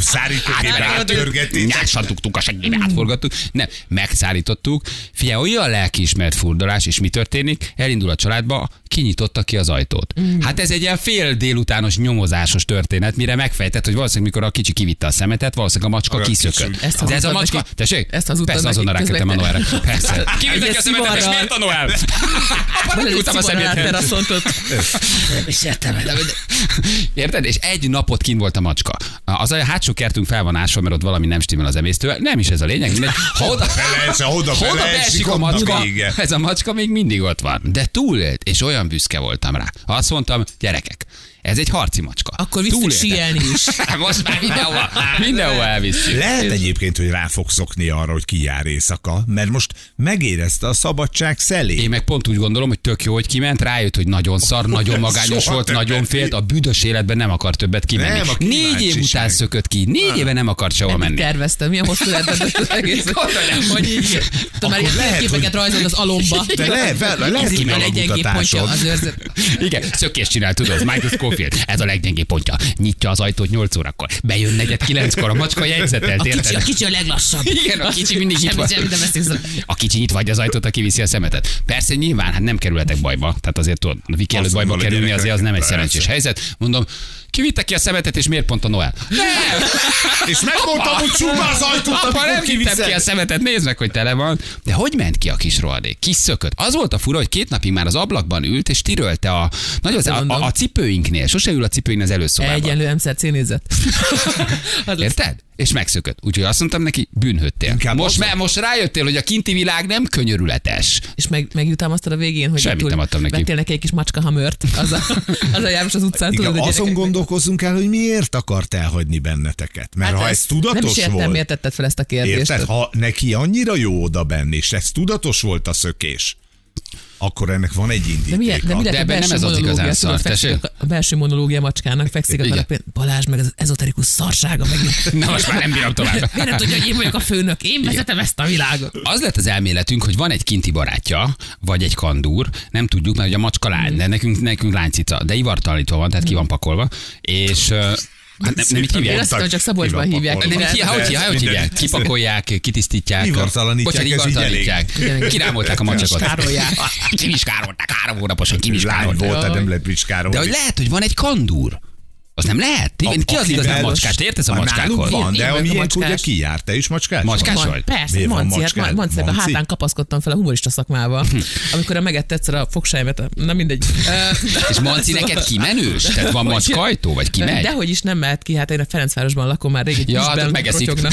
szárítógépre áttörgettétek. Nyásan tuktuk a seggébe, átforgattuk. Nem, megszállítottuk. Figyelj, olyan lelkiismert furdalás, és mi történik? Elindul a családba, kinyitotta ki az ajtót. Hát ez egy ilyen fél délutános nyomozásos történet, mire megfejtett, hogy valószínűleg mikor a kicsi kivitte a szemetet, valószínűleg a macska Arra kiszökött. kis- Ezt De ez a macska, neki? tessék? Ezt hazudtad Persze, azonnal ráköttem a? Noelre. Persze. Kivitte ki a szemetet, és miért a Noel? Nyújtam a szemét. Teraszontot. Érted? És egy napot kint volt a macska. Az a hátsó kertünk fel van ásva, mert ott valami nem stimmel az emésztővel. Nem is ez a lényeg. Mindegy. Ha oda, ha oda ha oda beesik a macska, vége. ez a macska még mindig ott van. De túlélt, és olyan büszke voltam rá. Azt mondtam, gyerekek, ez egy harci macska. Akkor visszük síelni is. Most már mindenhova, mindenhova elvisszük. Lehet egyébként, hogy rá fog szokni arra, hogy ki jár éjszaka, mert most megérezte a szabadság szelét. Én meg pont úgy gondolom, hogy tök jó, hogy kiment, rájött, hogy nagyon szar, nagyon magányos volt, nagyon félt, a büdös életben nem akar többet kimenni. Nem, Négy év után szökött ki, négy éve nem akart sehova menni. terveztem, milyen hosszú lehetett az egész. Hogy így, már ilyen lehet, képeket rajzolt az alomba. De le, le, lehet, Ez hogy így van a a leggyengébb pontja mutatásod. Scofield. Ez a leggyengébb pontja. Nyitja az ajtót 8 órakor. Bejön negyed 9-kor, a macska jegyzetelt, A kicsi, érted? a kicsi a leglassabb. Igen, a kicsi mindig nyitva. A kicsi nyitva hagyja az ajtót, aki viszi a szemetet. Persze nyilván, hát nem kerülhetek bajba. Tehát azért tudod, Viki előtt bajba kerülni azért az nem egy szerencsés helyzet. Mondom, kivitte ki a szemetet, és miért pont a Noel? Nem! És megmondtam, hogy csukd az ajtót, Apa, nem vittem ki a szemetet, nézd meg, hogy tele van. De hogy ment ki a kis rohadék? Kis szökött. Az volt a fura, hogy két napig már az ablakban ült, és tirölte a, nagyon, a, a, a, cipőinknél. Sose ül a cipőink az előszobában. Egyenlő MSZR nézet. Az lesz. Érted? És megszökött. Úgyhogy azt mondtam neki, bűnhöttél. Inkább Most, az me, most rájöttél, hogy a kinti világ nem könyörületes. És meg, megjutalmaztad a végén, hogy Semmit nem adtam neki. Vettél neki egy kis macska hamört. Az a, az a jármos az utcán, tudod, Igen, a azon gyerekeknek. Gondolkozzunk el, hogy miért akart elhagyni benneteket. Mert Hát ha ez tudatos Nem is értem, volt, miért tetted fel ezt a kérdést. érted? Ha neki annyira jó oda benni, és ez tudatos volt a szökés, akkor ennek van egy indítéka. De, milyen, de, De ebben nem ez az igazán szar, a, belső monológia macskának, fekszik a Igen. kanapén. Balázs meg az ezoterikus szarsága megint. Na most már nem bírom tovább. Miért nem tudja, hogy én vagyok a főnök? Én vezetem ezt a világot. Az lett az elméletünk, hogy van egy kinti barátja, vagy egy kandúr, nem tudjuk, mert ugye a macska lány, de nekünk, nekünk lánycica, de ivartalanítva van, tehát ki van pakolva, és Hát nem, nem így Én hívják. azt hittem, csak Szabolcsban hívják. Nem, ki, hogy, hogy, hogy hívják? Kipakolják, kitisztítják. Ivartalanítják, ez így elég. Kirámolták a macsakot. Kiviskárolják. Kiviskárolták, három hónaposan Lány kiviskárolták. volt, tehát nem lehet bicskárolni. De hogy lehet, hogy van egy kandúr. Az nem lehet? Igen, ki az igazán macskás? Te értesz a macskákhoz? van, de én vagyok a amilyen ugye ki járt, te is macskás? Macskás vagy? persze, Manci, hát? Manci, a hátán kapaszkodtam fel a humorista szakmával, amikor megett egyszer a fogsájmet. Na mindegy. És Manci neked kimenős? Tehát van macskajtó, vagy kimegy? Dehogy is nem mehet ki, hát én a Ferencvárosban lakom már régi Ja, hát megeszik. De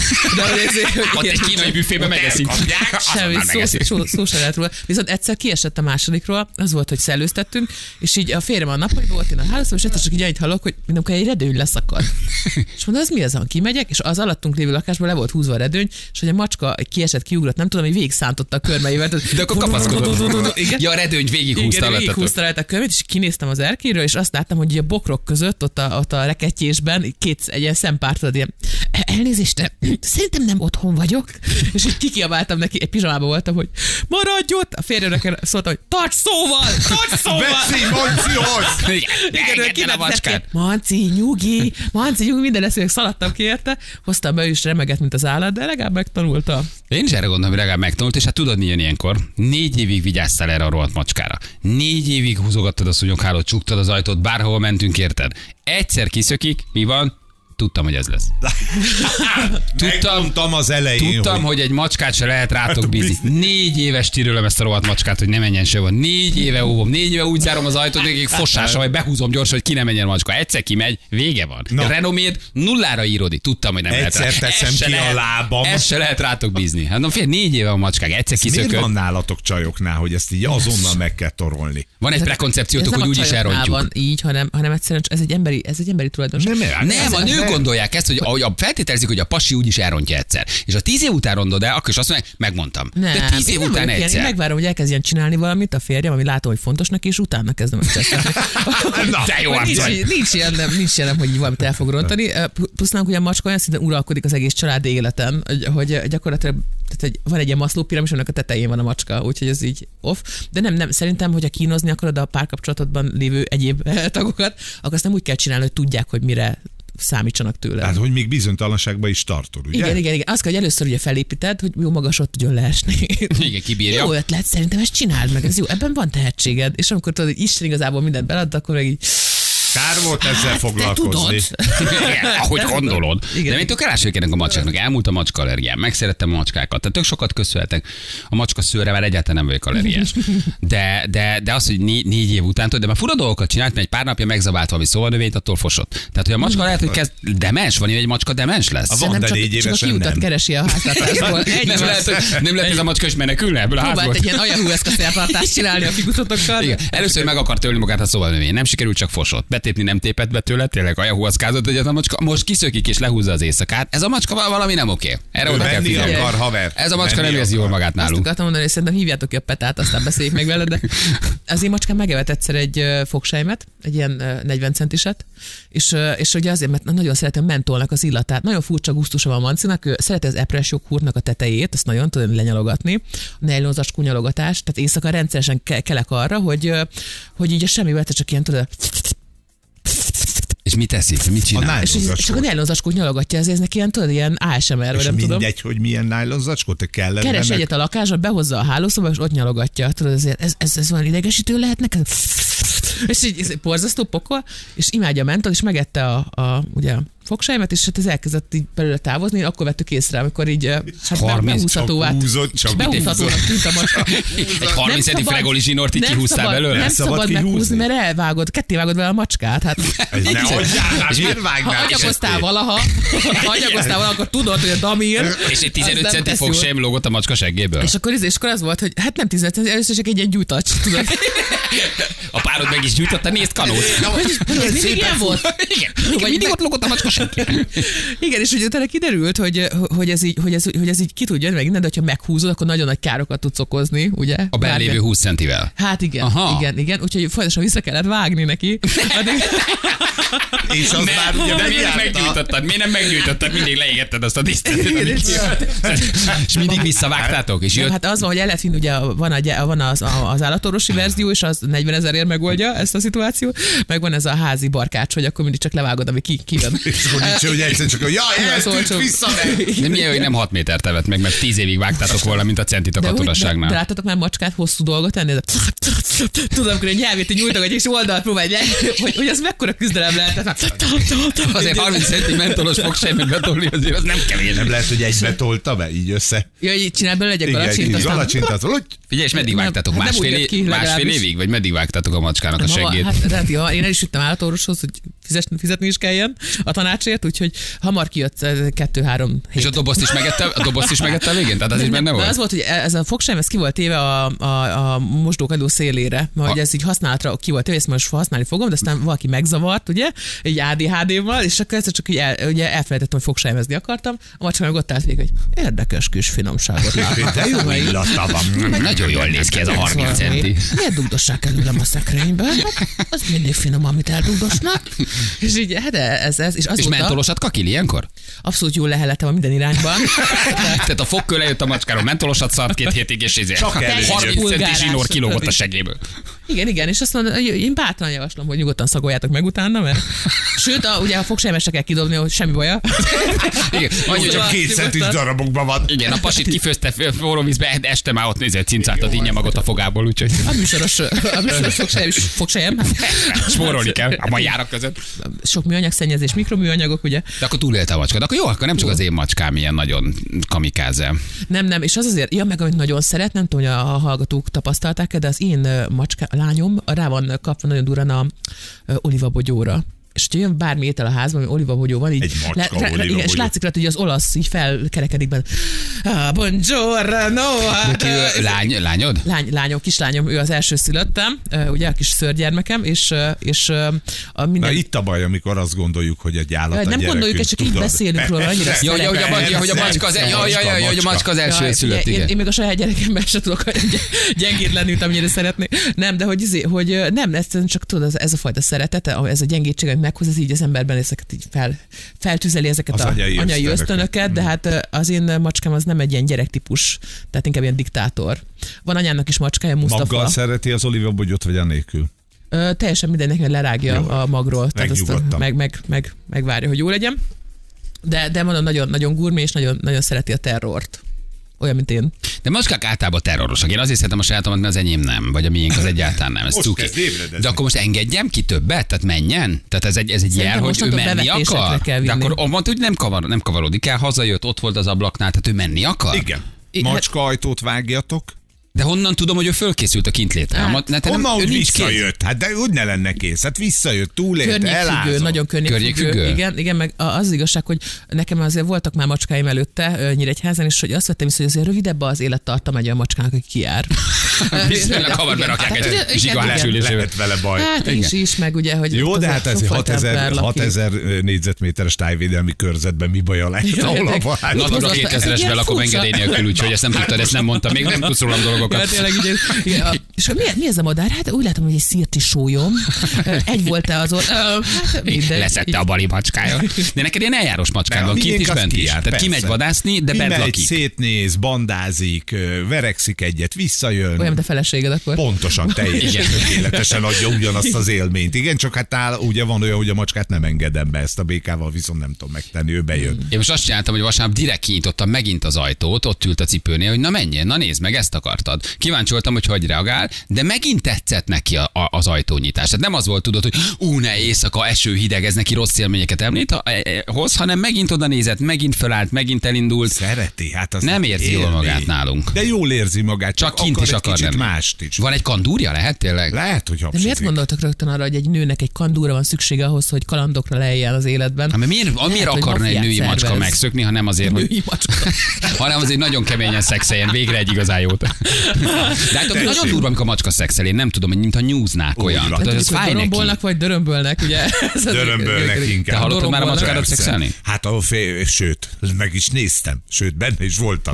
hogy ezért, Ott egy kínai büfébe megeszik. Semmi szó, megeszik. szó, szó se lehet róla. Viszont egyszer kiesett a másodikról, az volt, hogy szellőztettünk, és így a férjem a nappaliban volt, én a hálószobában, és egyszer csak így annyit hallok, hogy mindenkor egy redőny leszakad. és mondom, ez mi az, kimegyek, és az alattunk lévő lakásból le volt húzva a redőny, és hogy a macska kiesett, kiugrott, nem tudom, hogy végig szántotta a körmeivel. De akkor kapaszkodott. Igen. Ja, a redőny végighúzta Igen, alattatok. végighúzta rajta a körmét, és kinéztem az erkéről, és azt láttam, hogy a bokrok között, ott a, ott a rekettyésben, két, egy ilyen szempárt, tudod, ilyen elnézést, de szerintem nem otthon vagyok. És így kikiabáltam neki, egy pizsamában voltam, hogy maradj ott. A férjemnek szóltam, hogy tarts szóval, tarts szóval. Betsy, Mancihoz! Igen, ő Engedd el a kinevetett macskát. ki. Manci, nyugi, Manci, nyugi, minden eszélyek szaladtam ki érte. Hoztam be, is remegett, mint az állat, de legalább megtanulta. Én is erre gondolom, hogy legalább megtanult, és hát tudod, mi jön ilyenkor? Négy évig vigyáztál erre a rohadt macskára. Négy évig húzogattad a szúnyoghálót, csuktad az ajtót, bárhova mentünk, érted? Egyszer kiszökik, mi van? Tudtam, hogy ez lesz. Tudtam, Megmondtam az elején, Tudtam, hogy egy macskát se lehet rátok bízni. Négy éves tírülöm ezt a rohadt macskát, hogy ne menjen sehova. Négy éve óvom, négy éve úgy zárom az ajtót, hogy fosással, vagy behúzom gyorsan, hogy ki ne menjen a macska. Egyszer kimegy, vége van. A renoméd nullára írodi. Tudtam, hogy nem Egyszer lehet rá. teszem ki a lábam. Ezt se lehet rátok bízni. Hát no, fél, négy éve a macskák, egyszer Miért kiszökött. van Van, nálatok csajoknál, hogy ezt így azonnal meg kell torolni? van egy Ez prekoncepciótok, nem hogy a úgyis elrontjuk. Van így, hanem, hanem egyszerűen ez egy emberi, ez egy emberi tulajdonság. Nem, nem, Nem, a nők gondolják ezt, hogy ahogy a feltételezik, hogy a pasi úgyis elrontja egyszer. És a tíz év után rondod el, akkor is azt mondják, megmondtam. De tíz év nem után vagyok ilyen. Én egyszer. megvárom, hogy elkezdjen csinálni valamit a férjem, ami látom, hogy fontos neki, és utána kezdem ezt csesztetni. De jó nincs, nincs, ilyen, nem, nincs ilyen, nem, hogy valamit el fog rontani. Plusz nálunk ugye a macska olyan szinten uralkodik az egész család életen, hogy, hogy gyakorlatilag tehát, hogy van egy ilyen maszló piramis, annak a tetején van a macska, úgyhogy ez így off. De nem, nem, szerintem, hogyha kínozni akarod a párkapcsolatodban lévő egyéb tagokat, akkor azt nem úgy kell csinálni, hogy tudják, hogy mire számítsanak tőle. Tehát, hogy még bizonytalanságban is tartod, ugye? Igen, igen, igen. Azt kell, hogy először ugye felépíted, hogy jó magas ott tudjon leesni. Igen, kibírja. Jó ötlet, szerintem ezt csináld meg, ez jó, ebben van tehetséged. És amikor tudod, hogy Isten igazából mindent belad, akkor meg így, Kár volt ezzel te foglalkozni. Igen, ahogy gondolod. Igen. De én tök elások ennek a macskáknak. Elmúlt a macska allergiám. Megszerettem a macskákat. Tehát tök sokat köszönhetek. A macska szőre már egyáltalán nem vagyok allergiás. De, de, de az, hogy négy, négy év után, tudod, de már fura dolgokat csinált, mert egy pár napja megzavált valami szóvalnövényt, attól fosott. Tehát, hogy a macska lehet, hogy kezd demens, van, hogy egy macska demens lesz. Van, Szerintem de csak, négy csak a évesen kiutat nem. keresi a háztartásból. Nem, lehet, hogy, nem lehet, hogy ez a macska is menekülne ebből a Próbált házból. egy ilyen ajahu eszközszertartást csinálni a figutotokkal. Igen. Először meg akart ölni magát a szóvalnövény. Nem sikerült, csak fosott. Betépni nem tépett be tőle, tényleg ajahuaszkázott egyet a macska. Most kiszökik és lehúzza az éjszakát. Ez a macska val- valami nem oké. Erre Ő oda kell figyelni. akar, haver. Ez a macska Menni nem érzi jól magát Azt nálunk. akartam mondani, hogy szerintem hívjátok ki a petát, aztán beszéljük meg vele, de az én macskám megevett egyszer egy fogsejmet, egy ilyen ö, 40 centiset, és, és ugye azért, mert nagyon szeretem mentolnak az illatát. Nagyon furcsa gusztusa van Mancinak, ő szereti az epres joghurtnak a tetejét, azt nagyon tudom lenyalogatni, a nejlonzacskó nyalogatás, tehát éjszaka rendszeresen ke- kelek arra, hogy, hogy így a egyszer csak ilyen tudod, És mit teszik? Mit A csinál? és így, nájlonzacskó. csak a nejlonzacskót nyalogatja, ezért ez neki ilyen, tudod, ilyen ASMR, vagy És nem tudom. mindegy, hogy milyen nájlonzacskó, te kell Keres egyet a lakásba, behozza a hálószobába, és ott nyalogatja. Tudod, ezért ez, ez, ez van idegesítő lehet neked? És így ez egy borzasztó pokol, és imádja a mentol, és megette a, a ugye, a fogsejmet, és hát ez elkezdett így belőle távozni, akkor vettük észre, amikor így eh, hát be- 30 behúzhatóvá. húzott, csak behúzhatónak tűnt a macska. Egy 30 centi fregoli zsinort így nem kihúztál szabad, belőle? Nem szabad meghúzni, mert elvágod, ketté vágod vele a macskát. Hát, Ez ne hagyjál, miért mi- ha agyagoztál valaha, ha agyagoztál valaha, akkor tudod, hogy a damír. És egy az 15 nem centi tesz fog jól. sem lógott a macska seggéből. És akkor, és akkor az volt, hogy hát nem 15 centi, először csak egy, egy gyújtacs, tudod. A párod meg is gyújtotta, nézd kanót. Mindig ilyen volt. Mindig ott lógott a macska Igen, és ugye utána kiderült, hogy, hogy, ez így, hogy, ez, hogy ez így ki tudja jönni, meg innen, de ha meghúzod, akkor nagyon nagy károkat tudsz okozni, ugye? A Bármilyen- 20 centivel. Hát igen, Aha. igen, igen, úgyhogy folyamatosan vissza kellett vágni neki. Addig, És az már ugye de miért nem meggyújtottad? Miért nem meggyújtottad? Mindig leégetted azt a disztet. És mindig visszavágtátok, és jött hát az van, hogy el lehet vinni, ugye van, a, van az, az állatorvosi verzió, és az 40 ezerért megoldja ezt a szituációt, meg van ez a házi barkács, hogy akkor mindig csak levágod, ami ki, kijön. Akkor nincs, hogy egyszer csak, hogy jaj, eltűnt vissza, ne. De milyen, hogy nem 6 méter tevet meg, mert 10 évig vágtátok volna, mint a centit a katonasságnál. láttatok már macskát hosszú dolgot tenni? Tudom, amikor egy nyelvét nyújtogat, és oldalt próbálj le, hogy, hogy az mekkora küzdelem lehet. Azért 30 centi mentolos fogsejmet betolni, azért az nem kevés. Nem lehet, hogy egybe tolta be, így össze. Ja, így csinál belőle egy Igen, galacsint, Figyelj, és meddig Nem, vágtátok? hát nem Másfél, ki, másfél évig? Vagy meddig vágtátok a macskának a seggét? hát, hát, ja, én el is vittem állatorvoshoz, hogy fizetni, fizetni is kelljen a tanácsért, úgyhogy hamar kijött eh, kettő-három hét. És a dobozt is megette, a dobozt is megette a végén? Tehát az is benne Nem, volt? Az volt, hogy ez a fogsem, ez ki volt téve a, a, a mosdókadó szélére, hogy ez így használatra ki volt téve, ezt most használni fogom, de aztán valaki megzavart, ugye, egy ADHD-val, és akkor ezt csak így el, ugye elfelejtettem, hogy fogsejmezni akartam, a macska meg ott állt végig, hogy érdekes kis finomságot látom. de jó illata van. Nagyon jól néz ki ez a 30 centi. Miért dugdossák előlem a szekrénybe? Hát, Az mindig finom, amit eldugdosnak. És így, hát ez, ez. És És azóta mentolosat kakil ilyenkor? abszolút jól leheltem a minden irányban. Tehát a fogkő lejött a macskáról, mentolosat szart két hétig, és ezért Csak elég. 30 centi zsinór kilógott a segéből. Igen, igen, és azt mondom, én bátran javaslom, hogy nyugodtan szagoljátok meg utána, mert sőt, a, ugye a fogsejmesre kell kidobni, hogy semmi baja. Igen, annyi, hogy Csak a, két centis darabokban van. igen, a pasit kifőzte forró vízbe, este már ott nézett cincált a dinnye magot a fogából, úgyhogy A műsoros, a műsoros fogsejem, is- fogsejem. spórolni kell a mai járak között. Sok műanyagszennyezés, mikroműanyagok, ugye? De akkor túlélte a macska. De akkor jó, akkor nem csak az én macskám ilyen nagyon kamikáze. Nem, nem, és az azért, ja, meg amit nagyon szeret, nem tudom, hogy a hallgatók tapasztalták de az én macska, lányom rá van kapva nagyon durán a ö, olivabogyóra. És hogyha jön bármi étel a házban, ami olivabogyó van, így Egy macska igen, és látszik rajta, hogy az olasz így felkerekedik benne. Ah, buongiorno! De ki ő, lány, lányod? Lány, lányom, kislányom, ő az első szülöttem, ö, ugye a kis szörgyermekem, és, ö, és a Na minden... itt a baj, amikor azt gondoljuk, hogy egy állat a nem gyerekünk, gondoljuk, csak így tudod? beszélünk róla, annyira. Ja, ja, hogy a, hogy a macska az, ja, ja, ja, ja, hogy a macska az első Ja, szülött, ugye, én, igen. én, még a saját gyerekemben se tudok gyengét lenni, amennyire szeretnék. Nem, de hogy, izé, hogy nem, ez csak tudod, ez, ez a fajta szeretet, ez a gyengétség, amit meghoz, ez így az emberben ezeket így fel, feltüzeli ezeket Az a anyai anyai ösztönöket. de hát ö, az én macskám az nem egy ilyen gyerektípus, tehát inkább ilyen diktátor. Van anyának is macskája, Mustafa. Maggal szereti az olivabogyót, vagy anélkül? Ö, teljesen mindennek lerágja Jó. a magról, tehát azt Megnyugodtam. meg, meg, meg, megvárja, hogy jó legyen. De, de mondom, nagyon, nagyon gurmé, és nagyon, nagyon szereti a terrort. Olyan, mint én. De macskák általában terrorosak. Én azért szeretem a sajátomat, mert az enyém nem, vagy a miénk az egyáltalán nem. Ez Most cuki. De akkor most engedjem ki többet? Tehát menjen? Tehát ez egy, ez egy jel, hogy ő menni akar? kell De akkor mondta, hogy nem, kavar, nem kavarodik el, hazajött, ott volt az ablaknál, tehát ő menni akar? Igen. Macska ajtót vágjatok. De honnan tudom, hogy ő fölkészült a kintlétre? Hát, Hát, Honnan, hogy nincs kész. visszajött? Hát de úgy ne lenne kész. Hát visszajött, túlélte, elázott. nagyon környékfüggő. Környékfüggő? Igen, igen, meg a- az igazság, hogy nekem azért voltak már macskáim előtte Nyíregyházan, és hogy azt vettem észre, hogy azért rövidebb az élettartam egy olyan macskának, aki kijár. Viszonylag hamar berakják tehát egy igen. alásülésével. Lehet vele baj. Hát is, is, meg ugye, hogy Jó, de hát ez sokfajta 6000, ember lakik. 6000 négyzetméteres tájvédelmi körzetben mi baja lehet Ja, ahol a tényleg. valány? Natura Hozott- 2000-es ilyen belakom engedély nélkül, úgyhogy ezt nem tudtad, ezt nem mondtam. Még nem tudsz rólam Ja, dolgokat. tényleg, így, igen, a- és mi, mi ez a madár? Hát úgy látom, hogy egy szirti sólyom. Egy volt-e az ott? Ö, Hát mindegy. Leszette a bali macskája. De neked ilyen eljárós macskád van, kint is, bent is. Tehát kimegy vadászni, de bent lakik. szétnéz, bandázik, verekszik egyet, visszajön. Olyan, mint a feleséged akkor. Pontosan, teljesen tökéletesen adja ugyanazt az élményt. Igen, csak hát nála ugye van olyan, hogy a macskát nem engedem be, ezt a békával viszont nem tudom megtenni, ő bejön. Én most azt csináltam, hogy vasárnap direkt kinyitottam megint az ajtót, ott ült a cipőnél, hogy na menjél, na nézd meg, ezt akartad. Kíváncsi voltam, hogy hogy reagál, de megint tetszett neki a, a, az ajtónyitás. Tehát nem az volt, tudod, hogy ú, ne, éjszaka, eső, hideg, ez neki rossz élményeket említ, ha- e- e- hoz, hanem megint oda nézett, megint fölállt, megint elindult. Szereti, hát az Nem érzi jól élmény. magát nálunk. De jól érzi magát, csak, Csak kint akar is egy akar kicsit lenni. mást is. Van egy kandúrja, lehet tényleg? Lehet, hogy De miért gondoltak rögtön arra, hogy egy nőnek egy kandúra van szüksége ahhoz, hogy kalandokra lejjen az életben? Hát, miért, miért hogy akarna egy női macska megszökni, ha nem azért, hogy Női macska. hanem azért nagyon keményen szexeljen, végre egy igazán jót. De hát nagyon durva, amikor a macska szexel, én nem tudom, hogy mintha nyúznák olyan. van. Tehát, Nem ez fáj dorombolnak, vagy dörömbölnek, ugye? Dörömbölnek Te inkább. hallottad már a macskádat szexelni? Hát a fél, sőt, meg is néztem, sőt, benne is voltam.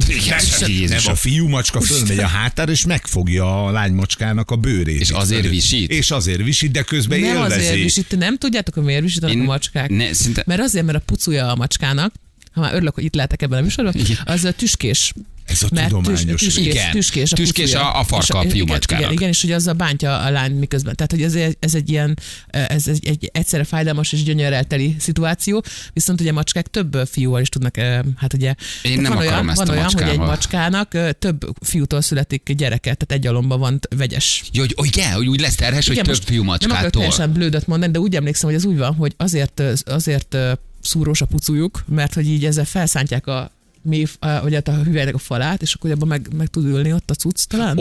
Nem, nem, a fiú macska fölmegy a hátára, és megfogja a lány macskának a bőrét. És azért visít? És azért visít, de közben Nem élvezi. azért visít, nem tudjátok, hogy miért visítanak a macskák? ne, szinte- Mert azért, mert a pucuja a macskának, ha már örülök, hogy itt lehetek ebben a műsorban, az a tüskés. Ez a Mert tudományos. tüskés, Igen. tüskés, a, Tüskés a- a farka a fiú igen, macskának. Igen, igen, és hogy az a bántja a lány miközben. Tehát, hogy ez, egy- ez egy ilyen, ez egy, egy egyszerre fájdalmas és gyönyörrel teli szituáció, viszont ugye macskák több fiúval is tudnak, eh, hát ugye... tehát nem van olyan, ezt van olyan, hogy egy macskának eh, több fiútól születik gyereke, tehát egy alomban van vegyes. Jó, hogy, yeah, hogy úgy lesz terhes, hogy több fiú Nem akarok macskától. teljesen blődöt mondani, de úgy emlékszem, hogy az úgy van, hogy azért, azért szúrós a pucujuk, mert hogy így ezzel felszántják a mély, a- vagy hát a hüvelynek a falát, és akkor abban meg, meg tud ülni ott a cucc talán.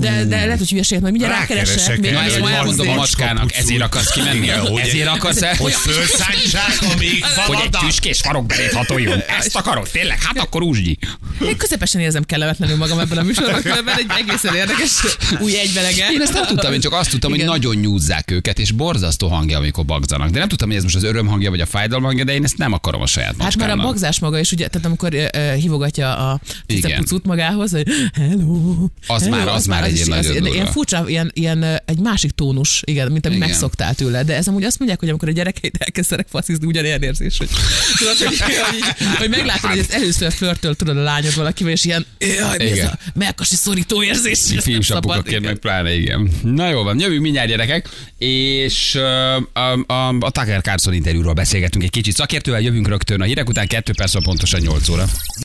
De, de lehet, hogy hülyeséget, majd mindjárt Rákeresek hogy ezt majd elmondom a macskának, ezért akarsz kimenni? Ezért akarsz el? Hogy fölszántsák a még Hogy egy tüskés farokbelét hatoljon. Ezt akarod? Tényleg? Hát akkor úsgyi. Én közepesen érzem kellemetlenül magam ebben a műsorban, különben egy egészen érdekes új egybelege. Én ezt nem tudtam, én csak azt tudtam, hogy nagyon nyúzzák őket, és borzasztó hangja, amikor bagzanak. De nem tudtam, hogy ez most az öröm hangja, vagy a fájdalom hangja, de én ezt nem akarom a saját Hát már a bagzás maga is, ugye, tehát amikor amikor ö, ö, hívogatja a cicepucut magához, hogy hello. Az hello, már- az már egy ilyen nagyon ilyen furcsa, ilyen, ilyen egy másik tónus, igen, mint amit Igen. megszoktál tőle. De ez amúgy azt mondják, hogy amikor a gyerekeid elkezdenek faszizni, ugyanilyen érzés, hogy, tudod, hogy, hogy, hogy meglátod, hogy ezt először flörtöl tudod a lányod valakivel, és ilyen, jaj, mi ez Igen. a melkasi szorító érzés. Filmsapukaként meg pláne, igen. Na jó van, jövünk mindjárt gyerekek, és a, a, a Tucker Carlson interjúról beszélgetünk egy kicsit szakértővel, jövünk rögtön a hírek után, 2 perc van pontosan 8 óra. Voilà.